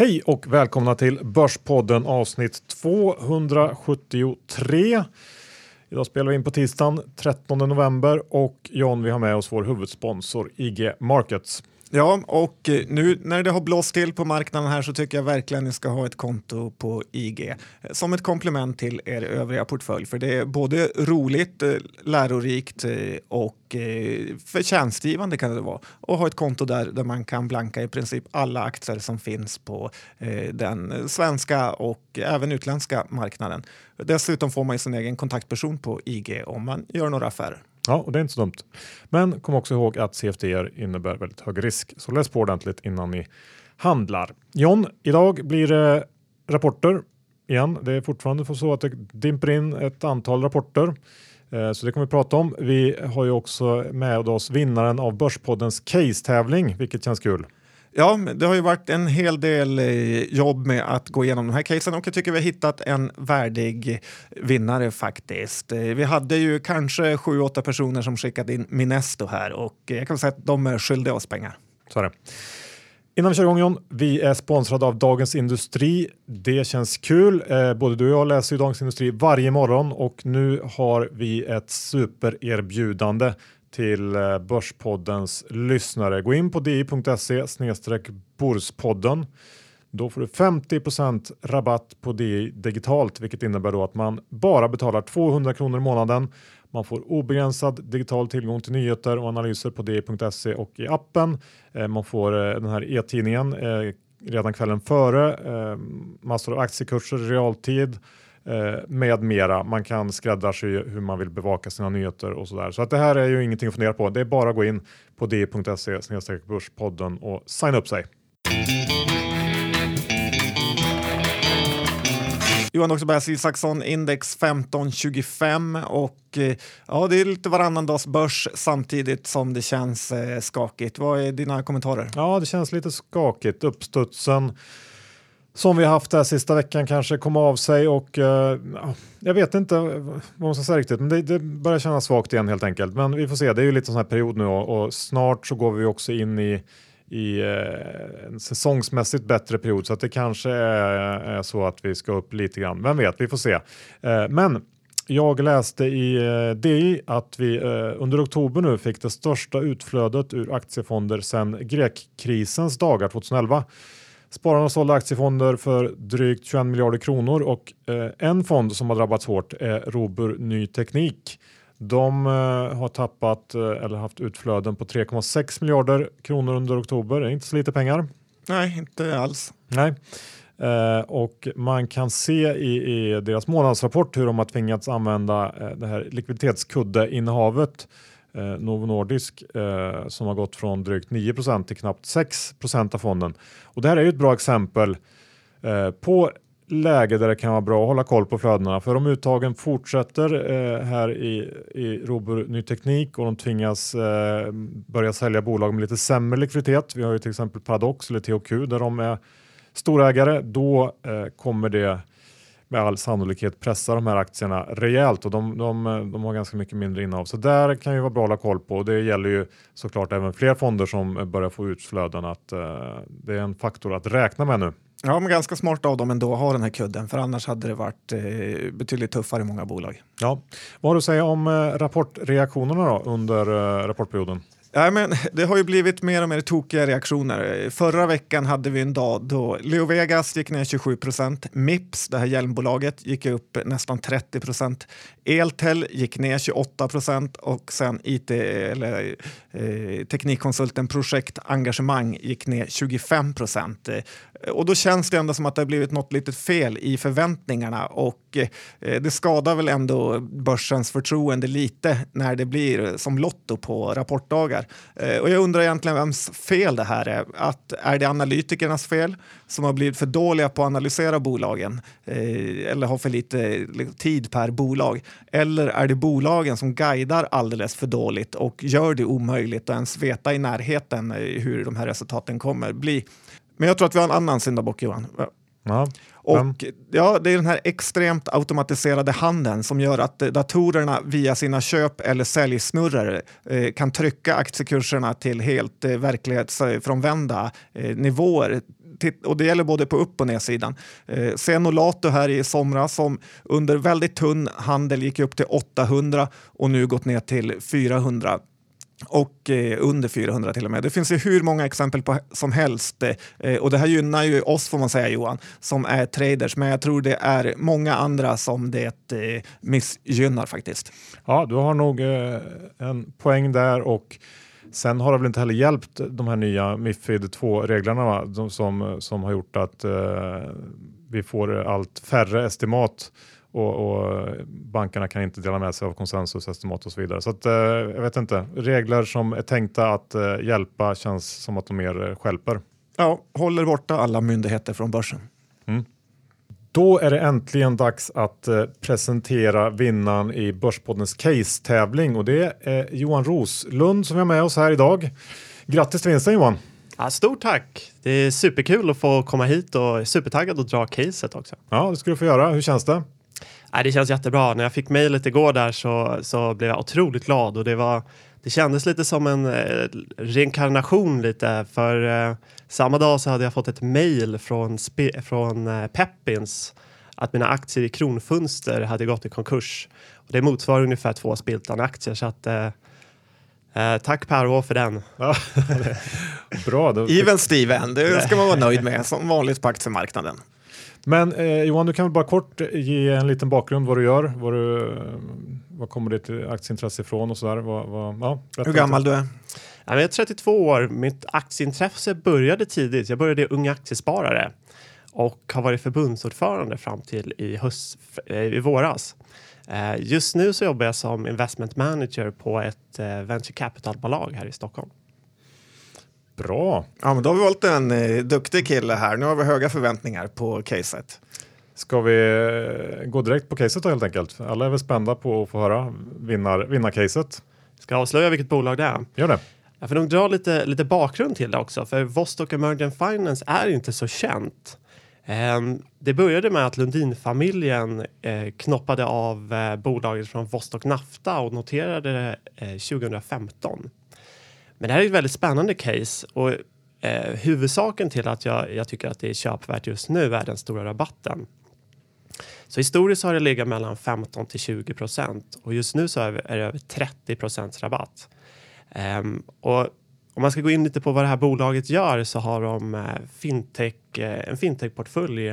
Hej och välkomna till Börspodden avsnitt 273. Idag spelar vi in på tisdagen 13 november och John, vi har med oss vår huvudsponsor IG Markets. Ja, och eh, nu när det har blåst till på marknaden här så tycker jag verkligen ni ska ha ett konto på IG eh, som ett komplement till er övriga portfölj. För det är både roligt, eh, lärorikt och förtjänstgivande kan det vara. Och ha ett konto där, där man kan blanka i princip alla aktier som finns på den svenska och även utländska marknaden. Dessutom får man sin egen kontaktperson på IG om man gör några affärer. Ja, och det är inte så dumt. Men kom också ihåg att CFDR innebär väldigt hög risk, så läs på ordentligt innan ni handlar. John, idag blir det rapporter igen. Det är fortfarande så att det dimper in ett antal rapporter. Eh, så det kommer vi prata om. Vi har ju också med oss vinnaren av Börspoddens case-tävling, vilket känns kul. Ja, det har ju varit en hel del eh, jobb med att gå igenom de här casen och jag tycker vi har hittat en värdig vinnare faktiskt. Eh, vi hade ju kanske sju, åtta personer som skickade in Minesto här och jag kan säga att de är skyldiga oss pengar. Så är det. Innan vi kör igång John, vi är sponsrade av Dagens Industri. Det känns kul. Eh, både du och jag läser ju Dagens Industri varje morgon och nu har vi ett supererbjudande till eh, Börspoddens lyssnare. Gå in på di.se Borspodden. Då får du 50% rabatt på DI digitalt, vilket innebär då att man bara betalar 200 kronor i månaden. Man får obegränsad digital tillgång till nyheter och analyser på di.se och i appen. Eh, man får eh, den här e-tidningen redan kvällen före, massor av aktiekurser i realtid med mera. Man kan skräddarsy hur man vill bevaka sina nyheter och sådär. Så att det här är ju ingenting att fundera på. Det är bara att gå in på di.se börspodden och signa upp sig. Johan Oxbergs Isaksson index 1525 och eh, ja, det är lite varannan dags börs samtidigt som det känns eh, skakigt. Vad är dina kommentarer? Ja, det känns lite skakigt. Uppstudsen som vi haft här sista veckan kanske kom av sig och eh, jag vet inte vad man ska säga riktigt, men det, det, börjar kännas svagt igen helt enkelt. Men vi får se, det är ju lite sån här period nu och, och snart så går vi också in i i eh, en säsongsmässigt bättre period så att det kanske är, är, så att vi ska upp lite grann. Vem vet, vi får se. Eh, men jag läste i eh, DI att vi eh, under oktober nu fick det största utflödet ur aktiefonder sedan grekkrisens dagar 2011. Spararna sålde aktiefonder för drygt 21 miljarder kronor och eh, en fond som har drabbats hårt är Robur Ny Teknik. De eh, har tappat eh, eller haft utflöden på 3,6 miljarder kronor under oktober. Det är inte så lite pengar. Nej, inte alls. Nej. Eh, och man kan se i, i, deras månadsrapport hur de har tvingats använda eh, det här likviditetskuddeinnehavet eh, Novo Nordisk eh, som har gått från drygt 9% till knappt 6% av fonden. Och det här är ju ett bra exempel eh, på läge där det kan vara bra att hålla koll på flödena. För om uttagen fortsätter eh, här i, i Robur Ny Teknik och de tvingas eh, börja sälja bolag med lite sämre likviditet. Vi har ju till exempel Paradox eller THQ där de är storägare. Då eh, kommer det med all sannolikhet pressa de här aktierna rejält och de, de, de har ganska mycket mindre innehav. Så där kan ju vara bra att hålla koll på och det gäller ju såklart även fler fonder som börjar få utflöden att uh, det är en faktor att räkna med nu. Ja, men ganska smart av dem ändå att ha den här kudden, för annars hade det varit eh, betydligt tuffare i många bolag. Ja. Vad har du att säga om eh, rapportreaktionerna då under eh, rapportperioden? Ja, men det har ju blivit mer och mer tokiga reaktioner. Förra veckan hade vi en dag då Leo Vegas gick ner 27 procent, Mips, det här hjälmbolaget, gick upp nästan 30 procent, Eltel gick ner 28 procent och sen IT, eller, eh, teknikkonsulten Projekt Engagemang gick ner 25 procent. Eh, och då känns det ändå som att det har blivit något litet fel i förväntningarna och eh, det skadar väl ändå börsens förtroende lite när det blir som Lotto på rapportdagar. Eh, och jag undrar egentligen vems fel det här är. Att, är det analytikernas fel som har blivit för dåliga på att analysera bolagen eh, eller har för lite tid per bolag? Eller är det bolagen som guidar alldeles för dåligt och gör det omöjligt att ens veta i närheten eh, hur de här resultaten kommer bli? Men jag tror att vi har en annan syndabock, Johan. Ja. Och ja, det är den här extremt automatiserade handeln som gör att eh, datorerna via sina köp eller säljsnurror eh, kan trycka aktiekurserna till helt eh, verklighetsfrånvända eh, eh, nivåer. Och det gäller både på upp och nedsidan. Eh, Senolato här i somras som under väldigt tunn handel gick upp till 800 och nu gått ner till 400 och eh, under 400 till och med. Det finns ju hur många exempel på, som helst eh, eh, och det här gynnar ju oss får man säga Johan, som är traders, men jag tror det är många andra som det eh, missgynnar faktiskt. Ja, du har nog eh, en poäng där och sen har det väl inte heller hjälpt de här nya Mifid 2-reglerna som, som har gjort att eh, vi får allt färre estimat och, och, bankerna kan inte dela med sig av konsensusestimat och så vidare. Så att, eh, jag vet inte, regler som är tänkta att eh, hjälpa känns som att de mer eh, skälper. Ja, håller borta alla myndigheter från börsen. Mm. Då är det äntligen dags att eh, presentera vinnaren i Börspoddens case-tävling och det är Johan Roslund som är med oss här idag. Grattis till vinsten Johan! Ja, stort tack! Det är superkul att få komma hit och supertaggad att dra caset också. Ja, det ska du få göra. Hur känns det? Nej, det känns jättebra. När jag fick mejlet igår där så, så blev jag otroligt glad och det var det kändes lite som en eh, reinkarnation lite för eh, samma dag så hade jag fått ett mejl från, från eh, Peppins att mina aktier i Kronfönster hade gått i konkurs. Och det motsvarar ungefär två Spiltan aktier så att eh, eh tack Per för den. Bra. Då... Even Steven, det ska man vara nöjd med som vanligt på aktiemarknaden. Men eh, Johan, du kan väl bara kort ge en liten bakgrund vad du gör, vad, du, vad kommer ditt aktieintresse ifrån och sådär. Vad, vad, ja, Hur gammal du är? Jag är 32 år. Mitt aktieintresse började tidigt. Jag började i Ung Aktiesparare och har varit förbundsordförande fram till i, höst, eh, i våras. Eh, just nu så jobbar jag som investment manager på ett eh, venture capital-bolag här i Stockholm. Bra. Ja, men då har vi valt en eh, duktig kille här. Nu har vi höga förväntningar på caset. Ska vi eh, gå direkt på caset då helt enkelt? Alla är väl spända på att få höra vinnar, vinnarcaset. Ska jag avslöja vilket bolag det är? Gör det. Ja, för de drar lite, lite bakgrund till det också, för Vostok Emergent Finance är inte så känt. Um, det började med att Lundinfamiljen eh, knoppade av eh, bolaget från Vostok Nafta och noterade det eh, 2015. Men det här är ett väldigt spännande case och eh, huvudsaken till att jag, jag tycker att det är köpvärt just nu är den stora rabatten. Så historiskt har det legat mellan 15 till 20 procent och just nu så är det över 30 procents rabatt. Um, och om man ska gå in lite på vad det här bolaget gör så har de eh, fintech, eh, en fintechportfölj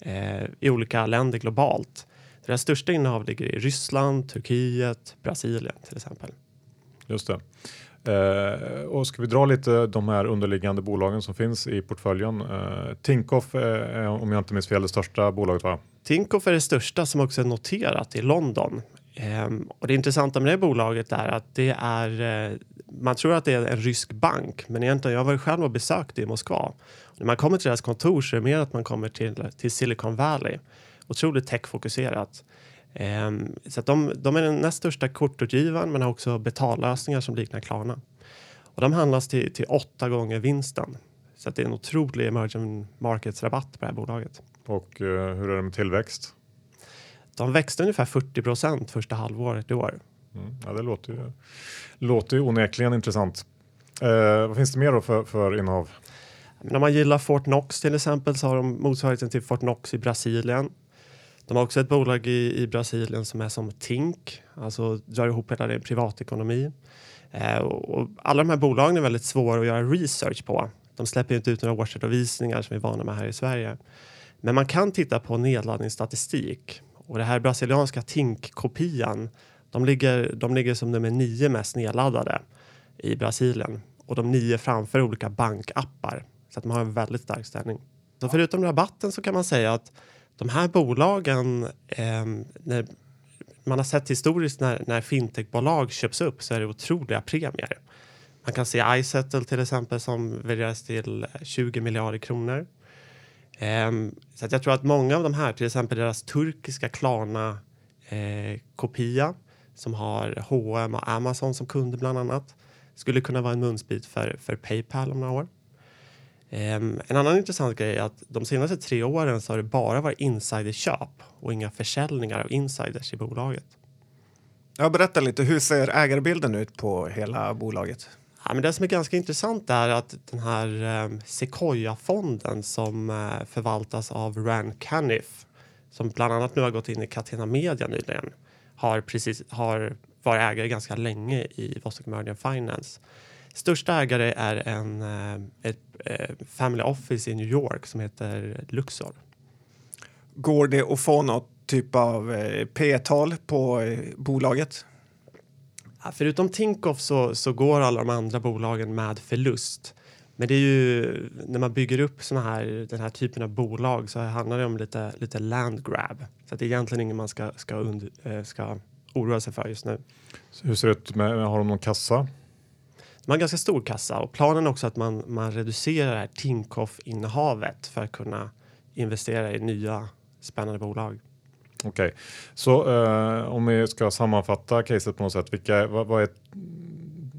eh, i olika länder globalt. Deras största innehav ligger i Ryssland, Turkiet, Brasilien till exempel. Just det. Eh, och ska vi dra lite de här underliggande bolagen som finns i portföljen. Eh, Tinkoff eh, är om jag inte minns fel det största bolaget va? Tinkoff är det största som också är noterat i London. Eh, och det intressanta med det bolaget är att det är eh, man tror att det är en rysk bank, men egentligen, jag var själv och besökte i Moskva. Och när man kommer till deras kontor så är det mer att man kommer till, till Silicon Valley. Otroligt techfokuserat. Um, så de, de, är den näst största kortutgivaren men har också betallösningar som liknar Klarna. Och de handlas till, till åtta gånger vinsten. Så det är en otrolig emerging markets rabatt på det här bolaget. Och uh, hur är det med tillväxt? De växte ungefär 40 procent första halvåret i år. Mm, ja, det låter ju, låter ju onekligen intressant. Uh, vad finns det mer då för, för innehav? Men om man gillar Fortnox till exempel så har de motsvarigheten till Fortnox i Brasilien de har också ett bolag i, i Brasilien som är som Tink, alltså drar ihop hela din privatekonomi. Eh, och, och alla de här bolagen är väldigt svåra att göra research på. De släpper inte ut några årsredovisningar som vi är vana med här i Sverige. Men man kan titta på nedladdningsstatistik och det här brasilianska Tink-kopian, de ligger, de ligger som nummer nio mest nedladdade i Brasilien och de nio framför olika bankappar så att de har en väldigt stark ställning. Så förutom rabatten så kan man säga att de här bolagen, eh, när man har sett historiskt när, när fintechbolag köps upp så är det otroliga premier. Man kan se iSettle till exempel som värderas till 20 miljarder kronor. Um, så att jag tror att många av de här, till exempel deras turkiska Klarna eh, kopia som har H&M och Amazon som kunder bland annat skulle kunna vara en munsbit för, för Paypal om några år. Um, en annan intressant grej är att de senaste tre åren så har det bara varit insiderköp och inga försäljningar av insiders i bolaget. Ja, berätta lite, hur ser ägarbilden ut på hela bolaget? Ja, men det som är ganska intressant är att den här eh, Sequoia-fonden som eh, förvaltas av Rand Caniff som bland annat nu har gått in i Catena Media nyligen har, precis, har varit ägare ganska länge i Vostok Merdian Finance. Största ägare är en, eh, ett eh, family office i New York som heter Luxor. Går det att få något typ av eh, P-tal på bolaget? Ja, förutom Tinkoff så, så går alla de andra bolagen med förlust. Men det är ju när man bygger upp såna här, den här typen av bolag så handlar det om lite, lite land grab. Så det är egentligen inget man ska, ska, und, ska oroa sig för just nu. Så hur ser det ut? Med, har de någon kassa? De har en ganska stor kassa och planen är också att man, man reducerar det här Tinkoff-innehavet för att kunna investera i nya spännande bolag. Okej, okay. så eh, om vi ska sammanfatta caset på något sätt, vilka, vad, vad, är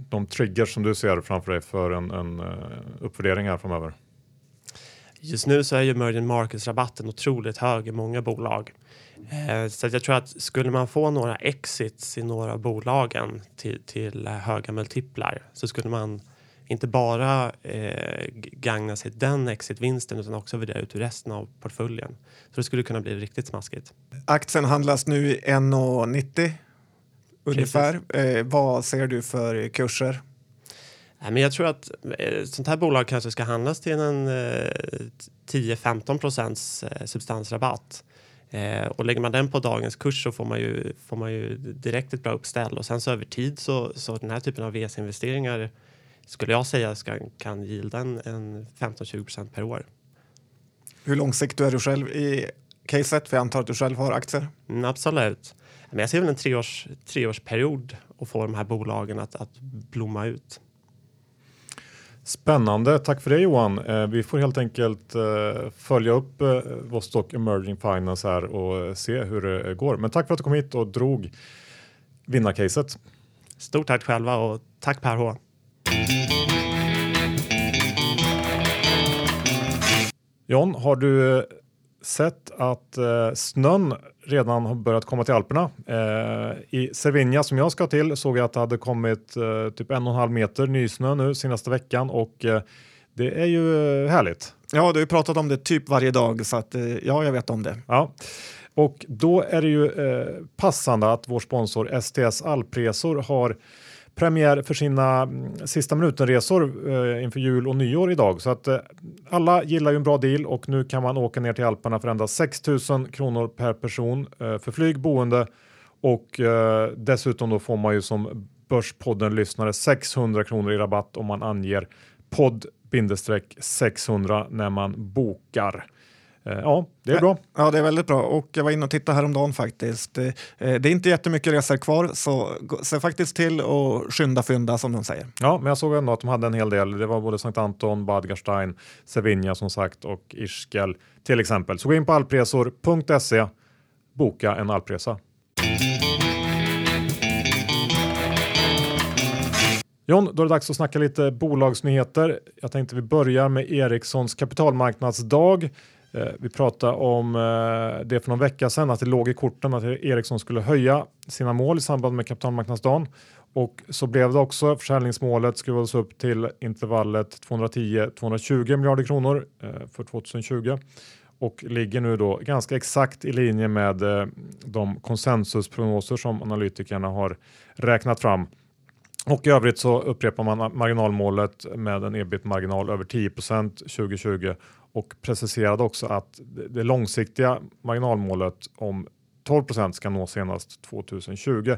de triggers som du ser framför dig för en, en uh, uppvärdering här framöver? Just nu så är ju emerging markets-rabatten otroligt hög i många bolag. Eh, så jag tror att skulle man få några exits i några bolagen till, till höga multiplar så skulle man inte bara eh, gagna sig den exitvinsten utan också värdera ut resten av portföljen. Så det skulle kunna bli riktigt smaskigt. Aktien handlas nu i 1,90 ungefär. Eh, vad ser du för kurser? Men jag tror att eh, sånt här bolag kanske ska handlas till en eh, 10-15 procents eh, substansrabatt. Eh, och lägger man den på dagens kurs så får man ju, får man ju direkt ett bra uppställ och sen så över tid så, så den här typen av VS-investeringar skulle jag säga ska, kan yielda en, en 15-20 procent per år. Hur långsiktig är du själv i caset? För jag antar att du själv har aktier. Mm, absolut. Men jag ser väl en treårs, treårsperiod att få de här bolagen att, att blomma ut. Spännande. Tack för det Johan. Eh, vi får helt enkelt eh, följa upp eh, Vostok Emerging Finance här och se hur det går. Men tack för att du kom hit och drog vinnarcaset. Stort tack själva och tack Per H. John, har du sett att snön redan har börjat komma till Alperna. Eh, I Cervinia som jag ska till såg jag att det hade kommit eh, typ en och en halv meter nysnö nu senaste veckan och eh, det är ju härligt. Ja, du har pratat om det typ varje dag så att eh, ja, jag vet om det. Ja. Och då är det ju eh, passande att vår sponsor STS Alpresor har premiär för sina mm, sista minuten-resor eh, inför jul och nyår idag. Så att eh, alla gillar ju en bra deal och nu kan man åka ner till Alperna för endast 6 000 kronor per person eh, för flyg, boende och eh, dessutom då får man ju som Börspodden lyssnare 600 kronor i rabatt om man anger podd 600 när man bokar. Eh, ja, det är bra. Ja, det är väldigt bra. Och jag var inne och tittade häromdagen faktiskt. Det, eh, det är inte jättemycket resor kvar, så se faktiskt till och skynda fynda som de säger. Ja, men jag såg ändå att de hade en hel del. Det var både Sankt Anton, Bad Gastein, Sevilla som sagt och Ischgl till exempel. Så gå in på alpresor.se, boka en alpresa. John, då är det dags att snacka lite bolagsnyheter. Jag tänkte vi börjar med Ericssons kapitalmarknadsdag. Eh, vi pratade om eh, det för någon vecka sedan att det låg i korten att Ericsson skulle höja sina mål i samband med kapitalmarknadsdagen och så blev det också. Försäljningsmålet skruvades upp till intervallet 210-220 miljarder kronor eh, för 2020 och ligger nu då ganska exakt i linje med de konsensusprognoser som analytikerna har räknat fram. Och i övrigt så upprepar man marginalmålet med en ebit-marginal över 10% 2020 och preciserade också att det långsiktiga marginalmålet om 12% ska nås senast 2020.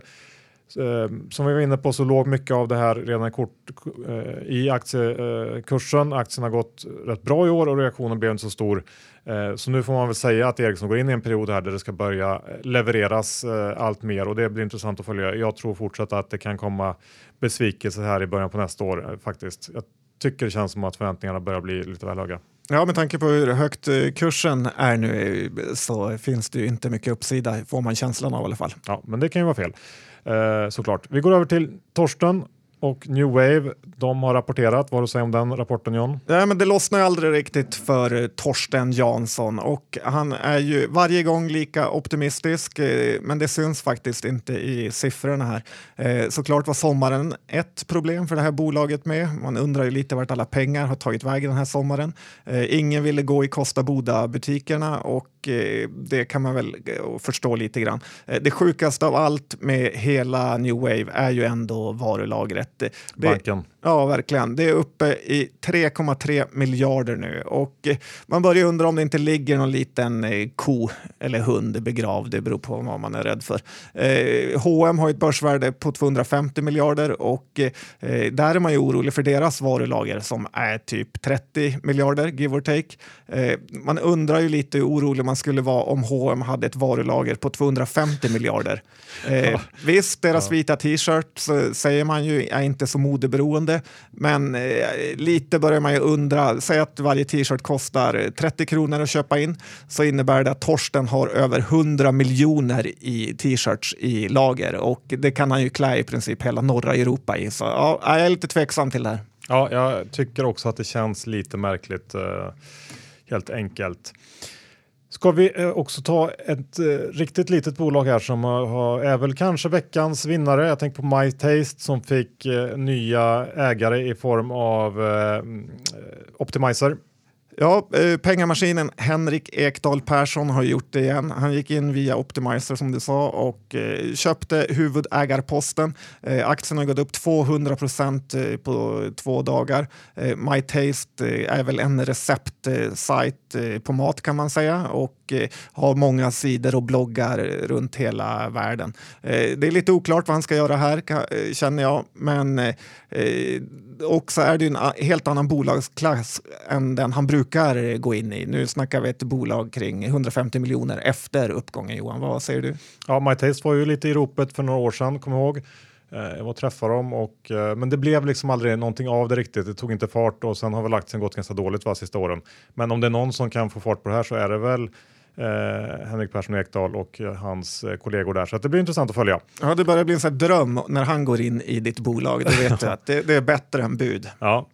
Eh, som vi var inne på så låg mycket av det här redan kort eh, i aktiekursen. Eh, Aktien har gått rätt bra i år och reaktionen blev inte så stor. Så nu får man väl säga att Ericsson går in i en period här där det ska börja levereras allt mer och det blir intressant att följa. Jag tror fortsatt att det kan komma besvikelse här i början på nästa år faktiskt. Jag tycker det känns som att förväntningarna börjar bli lite väl höga. Ja, med tanke på hur högt eh, kursen är nu eh, så finns det ju inte mycket uppsida, får man känslan av i alla fall. Ja, men det kan ju vara fel eh, såklart. Vi går över till Torsten och New Wave, de har rapporterat. Vad har du att säga om den rapporten John? Nej, men det lossnar ju aldrig riktigt för eh, Torsten Jansson och han är ju varje gång lika optimistisk, eh, men det syns faktiskt inte i siffrorna här. Eh, såklart var sommaren ett problem för det här bolaget med. Man undrar ju lite vart alla pengar har tagit vägen den här sommaren. Ingen ville gå i Costa Boda-butikerna och det kan man väl förstå lite grann. Det sjukaste av allt med hela New Wave är ju ändå varulagret det, Banken. Ja, verkligen. Det är uppe i 3,3 miljarder nu och eh, man börjar undra om det inte ligger någon liten eh, ko eller hund begravd. Det beror på vad man är rädd för. Eh, H&M har ett börsvärde på 250 miljarder och eh, där är man ju orolig för deras varulager som är typ 30 miljarder, give or take. Eh, man undrar ju lite hur orolig man skulle vara om H&M hade ett varulager på 250 miljarder. Eh, visst, deras vita t-shirt säger man ju är inte så modeberoende, men eh, lite börjar man ju undra. Säg att varje t-shirt kostar 30 kronor att köpa in, så innebär det att Torsten har över 100 miljoner i t-shirts i lager och det kan han ju klä i princip hela norra Europa i. Så ja, jag är lite tveksam till det här. Ja, jag tycker också att det känns lite märkligt, eh, helt enkelt. Ska vi eh, också ta ett eh, riktigt litet bolag här som har, är väl kanske veckans vinnare. Jag tänker på My Taste som fick eh, nya ägare i form av eh, mm, Optimizer Ja, eh, pengamaskinen Henrik Ekdahl Persson har gjort det igen. Han gick in via Optimizer som du sa och eh, köpte huvudägarposten. Eh, aktien har gått upp 200 procent eh, på två dagar. Eh, My Taste eh, är väl en receptsajt eh, Eh, på mat kan man säga och eh, har många sidor och bloggar runt hela världen. Eh, det är lite oklart vad han ska göra här känner jag, men också är det en helt annan bolagsklass än den han brukar gå in i. Nu snackar vi ett bolag kring 150 miljoner efter uppgången. Johan, vad säger du? Ja, MyTaste var ju lite i ropet för några år sedan, kommer jag ihåg. Eh, jag var och träffade dem, och, eh, men det blev liksom aldrig någonting av det riktigt. Det tog inte fart och sen har väl aktien gått ganska dåligt va, sista åren. Men om det är någon som kan få fart på det här så är det väl eh, Henrik Persson Ekdal och eh, hans eh, kollegor där. Så det blir intressant att följa. Ja, det börjar bli en sån dröm när han går in i ditt bolag. Då vet du att det, det, är bättre än bud. Ja.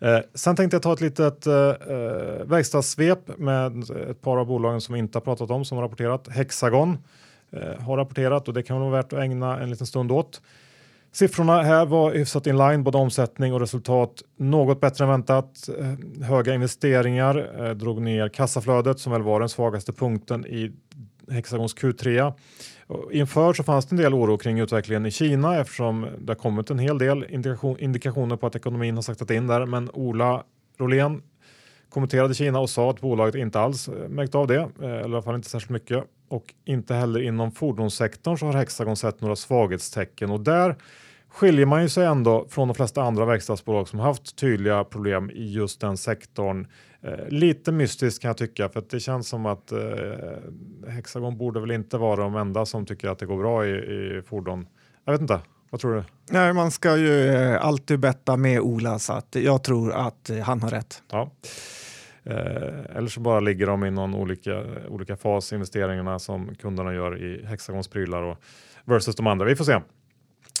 Eh, sen tänkte jag ta ett litet eh, verkstadssvep med ett par av bolagen som vi inte har pratat om som har rapporterat. Hexagon har rapporterat och det kan vara värt att ägna en liten stund åt. Siffrorna här var hyfsat inline, både omsättning och resultat något bättre än väntat. Eh, höga investeringar eh, drog ner kassaflödet som väl var den svagaste punkten i Hexagons Q3. Inför så fanns det en del oro kring utvecklingen i Kina eftersom det har kommit en hel del indikation, indikationer på att ekonomin har saktat in där. Men Ola Rolén kommenterade Kina och sa att bolaget inte alls eh, märkt av det, eh, eller i alla fall inte särskilt mycket. Och inte heller inom fordonssektorn så har Hexagon sett några svaghetstecken och där skiljer man ju sig ändå från de flesta andra verkstadsbolag som haft tydliga problem i just den sektorn. Eh, lite mystiskt kan jag tycka för att det känns som att eh, Hexagon borde väl inte vara de enda som tycker att det går bra i, i fordon. Jag vet inte, vad tror du? Nej, man ska ju eh, alltid betta med Ola så att jag tror att eh, han har rätt. Ja. Eh, eller så bara ligger de i någon olika, olika fas investeringarna som kunderna gör i Hexagons prylar och versus de andra. Vi får se.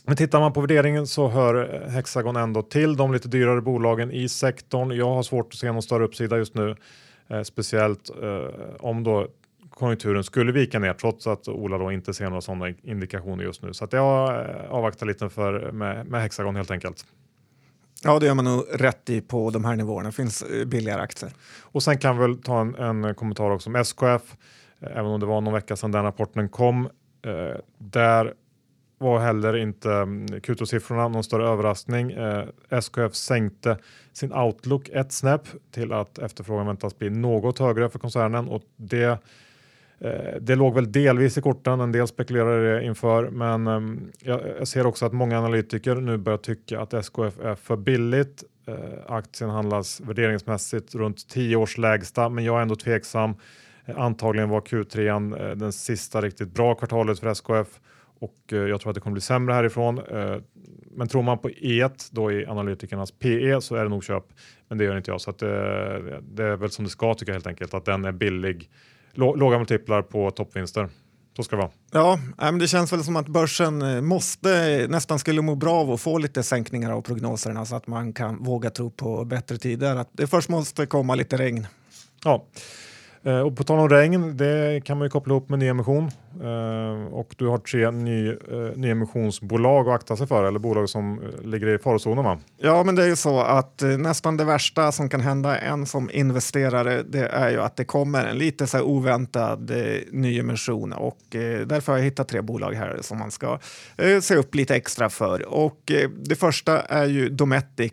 Men tittar man på värderingen så hör eh, Hexagon ändå till de lite dyrare bolagen i sektorn. Jag har svårt att se någon större uppsida just nu, eh, speciellt eh, om då konjunkturen skulle vika ner trots att Ola då inte ser några sådana indikationer just nu. Så att jag eh, avvaktar lite för, med, med Hexagon helt enkelt. Ja, det gör man nog rätt i på de här nivåerna. Det finns eh, billigare aktier. Och sen kan vi väl ta en, en kommentar också om SKF, eh, även om det var någon vecka sedan den rapporten kom. Eh, där var heller inte mm, Q2-siffrorna någon större överraskning. Eh, SKF sänkte sin outlook ett snäpp till att efterfrågan väntas bli något högre för koncernen och det Eh, det låg väl delvis i korten, en del spekulerade det inför, men ehm, jag, ser också att många analytiker nu börjar tycka att SKF är för billigt. Eh, aktien handlas värderingsmässigt runt 10 års lägsta, men jag är ändå tveksam. Eh, antagligen var Q3 den sista riktigt bra kvartalet för SKF och jag tror att det kommer bli sämre härifrån. Men tror man på E1 då i analytikernas PE så är det nog köp, men det gör inte jag så att det är väl som det ska tycka helt enkelt att den är billig. Låga multiplar på toppvinster. Så ska det vara. Ja, men det känns väl som att börsen eh, måste nästan skulle må bra av att få lite sänkningar av prognoserna så att man kan våga tro på bättre tider. Att det först måste komma lite regn. Ja, Eh, Eh, och på tal om regn, det kan man ju koppla ihop med nyemission. Eh, och du har tre ny, eh, nyemissionsbolag att akta sig för, eller bolag som eh, ligger i farozonen va? Ja, men det är ju så att eh, nästan det värsta som kan hända en som investerare, det är ju att det kommer en lite så här oväntad nyemission och därför har jag hittat tre bolag här som man ska se upp lite extra för. Och det första är ju Dometic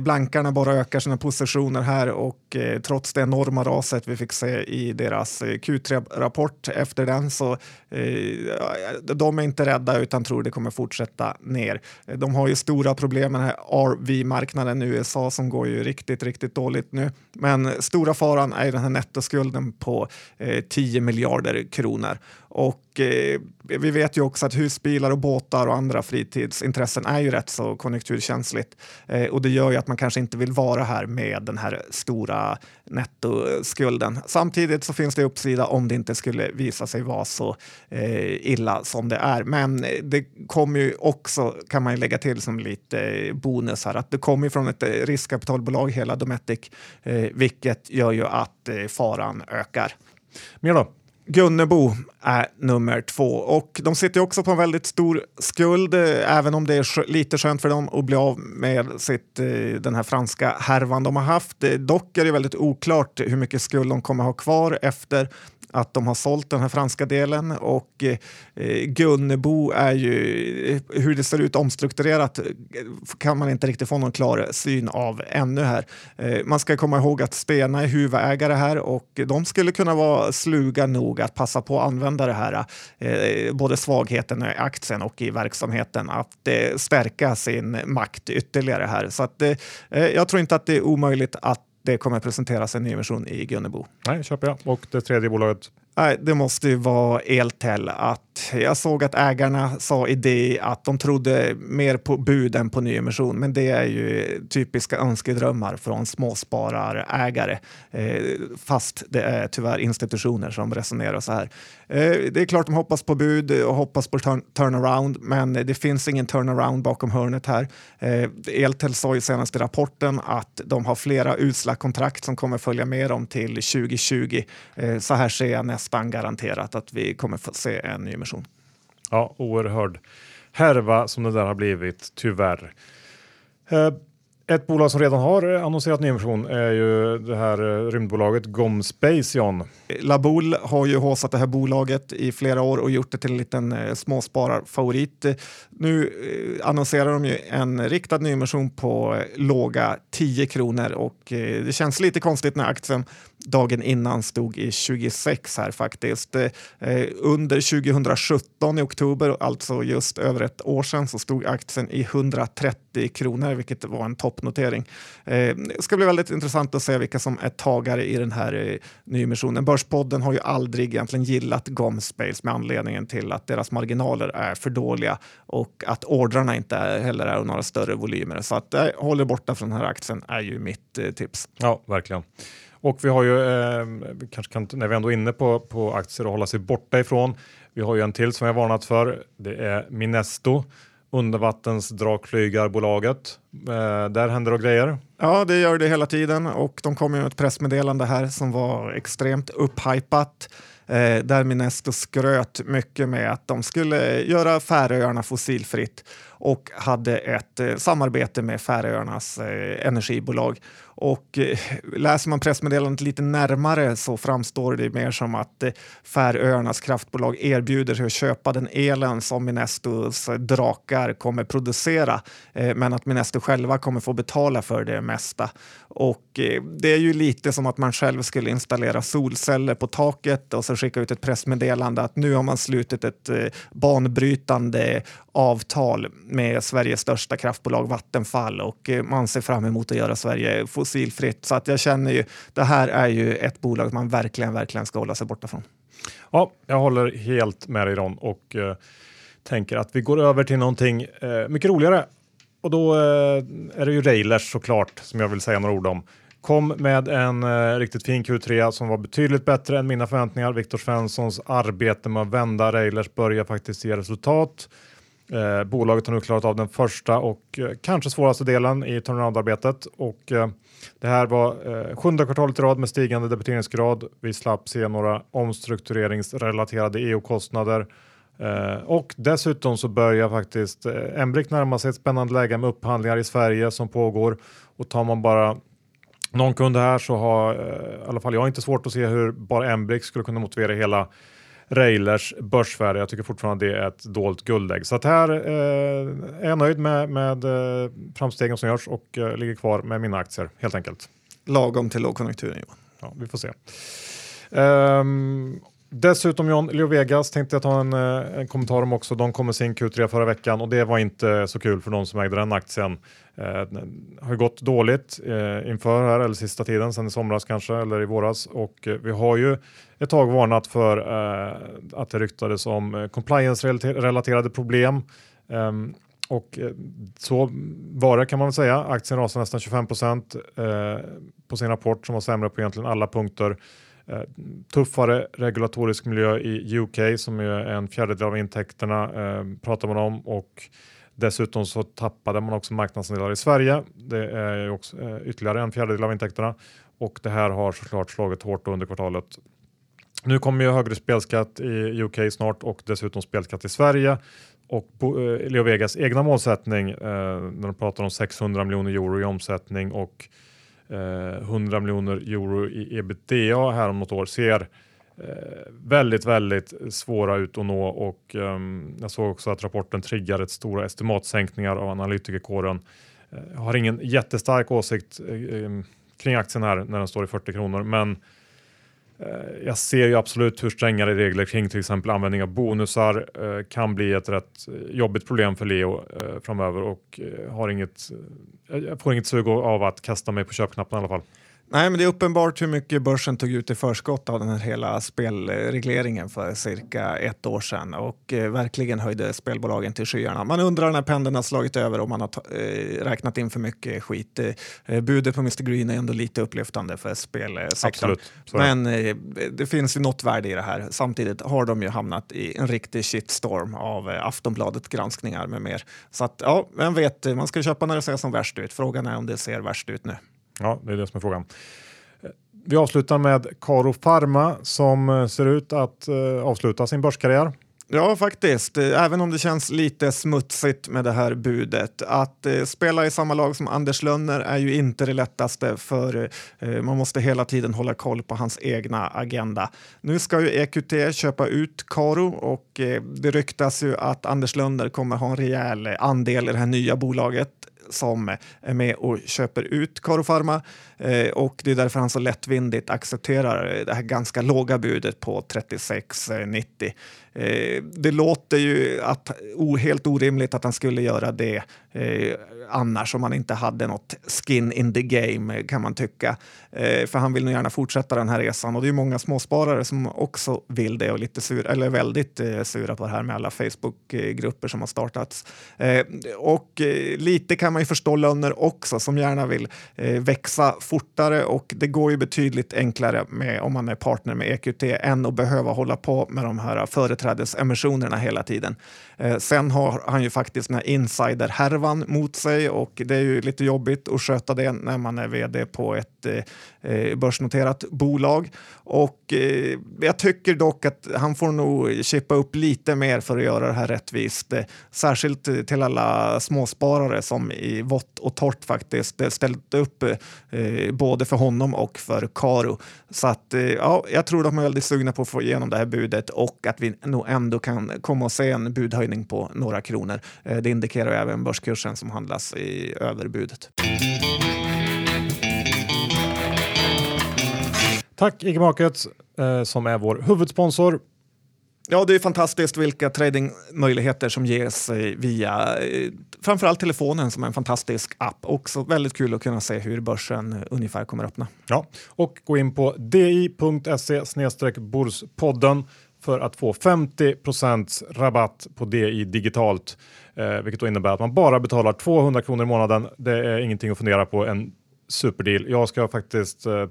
blankarna bara ökar sina positioner här och eh, trots det enorma raset vi fick se i deras eh, Q3-rapport efter den så eh, de är inte rädda utan tror det kommer fortsätta ner. De har ju stora problem med den här RV-marknaden i USA som går ju riktigt, riktigt dåligt nu. Men stora faran är den här nettoskulden på eh, 10 miljarder kronor och eh, vi vet ju också att husbilar och båtar och andra fritidsintressen är ju rätt så konjunkturkänsligt. Eh, och det gör ju att man kanske inte vill vara här med den här stora nettoskulden. Samtidigt så finns det uppsida om det inte skulle visa sig vara så eh, illa som det är. Men det kommer ju också, kan man ju lägga till som lite eh, bonus här, att det kommer från ett eh, riskkapitalbolag, hela Dometic, eh, vilket gör ju att eh, faran ökar. Mer då? Gunnebo är nummer två och de sitter också på en väldigt stor skuld, eh, även om det är lite skönt för dem att bli av med sitt, eh, den här franska härvan de har haft. Eh, dock är det väldigt oklart hur mycket skuld de kommer ha kvar efter att de har sålt den här franska delen och eh, Gunnebo är ju, eh, hur det ser ut omstrukturerat eh, kan man inte riktigt få någon klar syn av ännu här. Eh, man ska komma ihåg att Spena är huvudägare här och de skulle kunna vara sluga nog att passa på att använda det här, eh, både svagheten i aktien och i verksamheten, att eh, stärka sin makt ytterligare här. Så att, eh, eh jag tror inte att det är omöjligt att det kommer presenteras en nyemission i Gunnebo. Nej, köper jag. Och det tredje bolaget? Nej, det måste ju vara Eltel. Att jag såg att ägarna sa i det att de trodde mer på bud än på nyemission, men det är ju typiska önskedrömmar från småspararägare, eh, fast det är tyvärr institutioner som resonerar så här. Eh, det är klart de hoppas på bud och hoppas på turn turnaround, men det finns ingen turnaround bakom hörnet här. Eh, Eltel sa ju senast i rapporten att de har flera usla kontrakt som kommer följa med dem till 2020. Eh, så här ser jag nästan garanterat att vi kommer få se en nyemission. Ja, oerhörd härva som det där har blivit, tyvärr. Ett bolag som redan har annonserat nyemission är ju det här eh, rymdbolaget Gomspaceon. Laboul har ju håsat det här bolaget i flera år och gjort det till en liten eh, småspararfavorit. Nu eh, annonserar de ju en riktad nyemission på låga 10 kronor och det känns lite konstigt när aktien dagen innan stod i 26 här faktiskt. Eh, under 2017 i oktober, alltså just över ett år sedan, så stod aktien i 130 kronor, vilket var en toppnotering. Eh, det ska bli väldigt intressant att se vilka som är tagare i den här eh, nyemissionen. Börspodden har ju aldrig egentligen gillat Gomspace med anledningen till att deras marginaler är för dåliga och att ordrarna inte heller är några större volymer. Så att håller borta från den här aktien är ju mitt tips. Ja, verkligen. Och vi har ju, eh, kanske kan, när vi ändå är inne på, på aktier att hålla sig borta ifrån. Vi har ju en till som jag varnat för. Det är Minesto undervattensdrakflygarbolaget. Eh, där händer det grejer. Ja, det gör det hela tiden och de kom med ett pressmeddelande här som var extremt upphypat. Eh, där Minesto skröt mycket med att de skulle göra Färöarna fossilfritt och hade ett eh, samarbete med Färöarnas eh, energibolag. Och eh, läser man pressmeddelandet lite närmare så framstår det mer som att eh, Färöarnas kraftbolag erbjuder sig att köpa den elen som Minestos eh, drakar kommer producera, eh, men att Minesto själva kommer få betala för det mesta. Och eh, det är ju lite som att man själv skulle installera solceller på taket och så skicka ut ett pressmeddelande att nu har man slutit ett eh, banbrytande avtal med Sveriges största kraftbolag Vattenfall och eh, man ser fram emot att göra Sverige fossilfritt. Så att jag känner ju, det här är ju ett bolag man verkligen, verkligen ska hålla sig borta från. Ja, jag håller helt med dig Ron och eh, tänker att vi går över till någonting eh, mycket roligare. Och då eh, är det ju Railers såklart som jag vill säga några ord om. kom med en eh, riktigt fin Q3 som var betydligt bättre än mina förväntningar. Viktor Svenssons arbete med att vända Railers börjar faktiskt ge resultat. Eh, bolaget har nu klarat av den första och eh, kanske svåraste delen i turnaroundarbetet och eh, det här var eh, sjunde kvartalet i rad med stigande debiteringsgrad. Vi slapp se några omstruktureringsrelaterade EU-kostnader eh, och dessutom så börjar faktiskt eh, Embrick närma sig ett spännande läge med upphandlingar i Sverige som pågår och tar man bara någon kund här så har eh, i alla fall jag inte svårt att se hur bara Embrick skulle kunna motivera hela Railers börsvärde. Jag tycker fortfarande det är ett dolt guldägg. Så att här eh, är jag nöjd med, med eh, framstegen som görs och eh, ligger kvar med mina aktier helt enkelt. Lagom till lågkonjunkturen Johan. Ja, vi får se. Um, dessutom John, Leo Vegas tänkte jag ta en, eh, en kommentar om också. De kom med sin Q3 förra veckan och det var inte så kul för de som ägde den aktien. Eh, har gått dåligt eh, inför här eller sista tiden, sen i somras kanske eller i våras och eh, vi har ju ett tag varnat för eh, att det ryktades om eh, compliance-relaterade problem. Um, och eh, så var det kan man väl säga. Aktien rasade nästan 25 procent eh, på sin rapport som var sämre på egentligen alla punkter. tuffare regulatorisk miljö i UK som är en fjärdedel av intäkterna ehm, pratar man om och Dessutom så tappade man också marknadsandelar i Sverige. Det är också eh, ytterligare en fjärdedel av intäkterna och det här har såklart slagit hårt under kvartalet. Nu kommer ju högre spelskatt i UK snart och dessutom spelskatt i Sverige och eh, Leo Vegas egna målsättning eh, när de pratar om 600 miljoner euro i omsättning och eh, 100 miljoner euro i ebitda här om något år ser Eh, väldigt, väldigt svåra ut att nå och ehm, jag såg också att rapporten triggar ett stora estimatsänkningar av analytikerkåren. Jag har ingen jättestark åsikt eh, kring aktien här när den står i 40 kronor, men Eh, jag ser ju absolut hur strängare regler kring till exempel användning av bonusar eh, kan bli ett rätt eh, jobbigt problem för Leo framöver och har inget, jag får inget sug av att kasta mig på köpknappen i alla fall. Nej, men det är uppenbart hur mycket börsen tog ut i förskott av den här hela spelregleringen för cirka ett år sedan och eh, verkligen höjde spelbolagen till skyarna. Man undrar när pendeln har slagit över och man har eh, räknat in för mycket skit. Eh, budet på Mr Green är ändå lite upplyftande för spelsektorn. Men eh, det finns ju något värde i det här. Samtidigt har de ju hamnat i en riktig shitstorm av eh, Aftonbladet granskningar med mer. Så att ja, vem vet, man ska köpa när det ser som värst ut. Frågan är om det ser värst ut nu. Ja, det är det som är frågan. Eh, vi avslutar med Karo Pharma som eh, ser ut att eh, avsluta sin börskarriär. Ja, faktiskt. Även om det känns lite smutsigt med det här budet. Att eh, spela i samma lag som Anders Lönner är ju inte det lättaste för eh, man måste hela tiden hålla koll på hans egna agenda. Nu ska ju EQT köpa ut Karo och eh, det ryktas ju att Anders Lönner kommer ha en rejäl andel i det här nya bolaget som är med och köper ut Karofarma eh, och det är därför han så lättvindigt accepterar det här ganska låga budet på 36,90. Eh, det låter ju att, helt orimligt att han skulle göra det eh, annars om han inte hade något skin in the game kan man tycka. Eh, för han vill nog gärna fortsätta den här resan och det är många småsparare som också vill det och lite sur, eller väldigt eh, sura på det här med alla Facebookgrupper som har startats. Eh, och lite kan man ju förstå löner också som gärna vill eh, växa fortare och det går ju betydligt enklare med, om man är partner med EQT än att behöva hålla på med de här företrädesemissionerna hela tiden. Eh, sen har han ju faktiskt den här insiderhärvan mot sig och det är ju lite jobbigt att sköta det när man är vd på ett eh, eh, börsnoterat bolag. Och eh, jag tycker dock att han får nog chippa upp lite mer för att göra det här rättvist. Eh, särskilt till alla småsparare som i vått och torrt faktiskt ställt upp eh, både för honom och för Karo. Så att ja, jag tror de är väldigt sugna på att få igenom det här budet och att vi nog ändå kan komma och se en budhöjning höjning på några kronor. Eh, det indikerar även börskursen som handlas i överbudet. Tack IG Markets eh, som är vår huvudsponsor. Ja, det är fantastiskt vilka tradingmöjligheter som ges via eh, framförallt telefonen som är en fantastisk app. Också väldigt kul att kunna se hur börsen ungefär kommer öppna. Ja, och gå in på di.se borspodden för att få 50% rabatt på DI digitalt, eh, vilket då innebär att man bara betalar 200 kronor i månaden. Det är ingenting att fundera på. En superdeal. Jag ska faktiskt eh,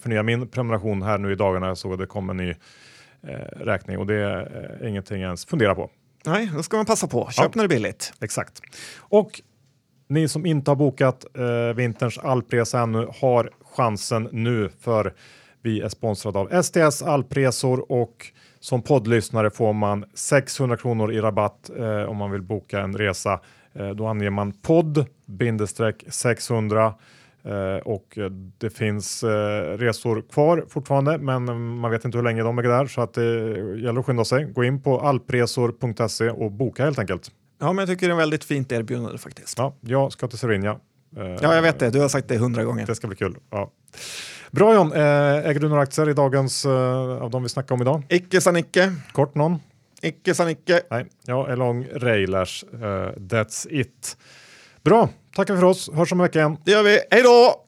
förnya min prenumeration här nu i dagarna. Jag såg att det kom en ny eh, räkning och det är ingenting jag ens fundera på. Nej, då ska man passa på. Köp ja. när det är billigt. Exakt. Och ni som inte har bokat eh, vinterns alpresa ännu har chansen nu för vi är sponsrade av STS Alpresor och som poddlyssnare får man 600 kronor i rabatt eh, om man vill boka en resa. Eh, då anger man podd 600 eh, och det finns eh, resor kvar fortfarande, men man vet inte hur länge de är där så att det gäller att skynda sig. Gå in på alpresor.se och boka helt enkelt. Ja, men jag tycker det är en väldigt fint erbjudande faktiskt. Ja, jag ska till Cervinia. Ja, jag vet det. Du har sagt det hundra gånger. Det ska bli kul. Ja. Bra John, äger du några aktier i dagens av de vi snackar om idag? Icke sa Nicke. Kort någon? Icke sa Nicke. Nej, jag är lång Railers. Uh, that's it. Bra, tackar för oss. Hörs om en vecka igen. Det gör vi. Hej då!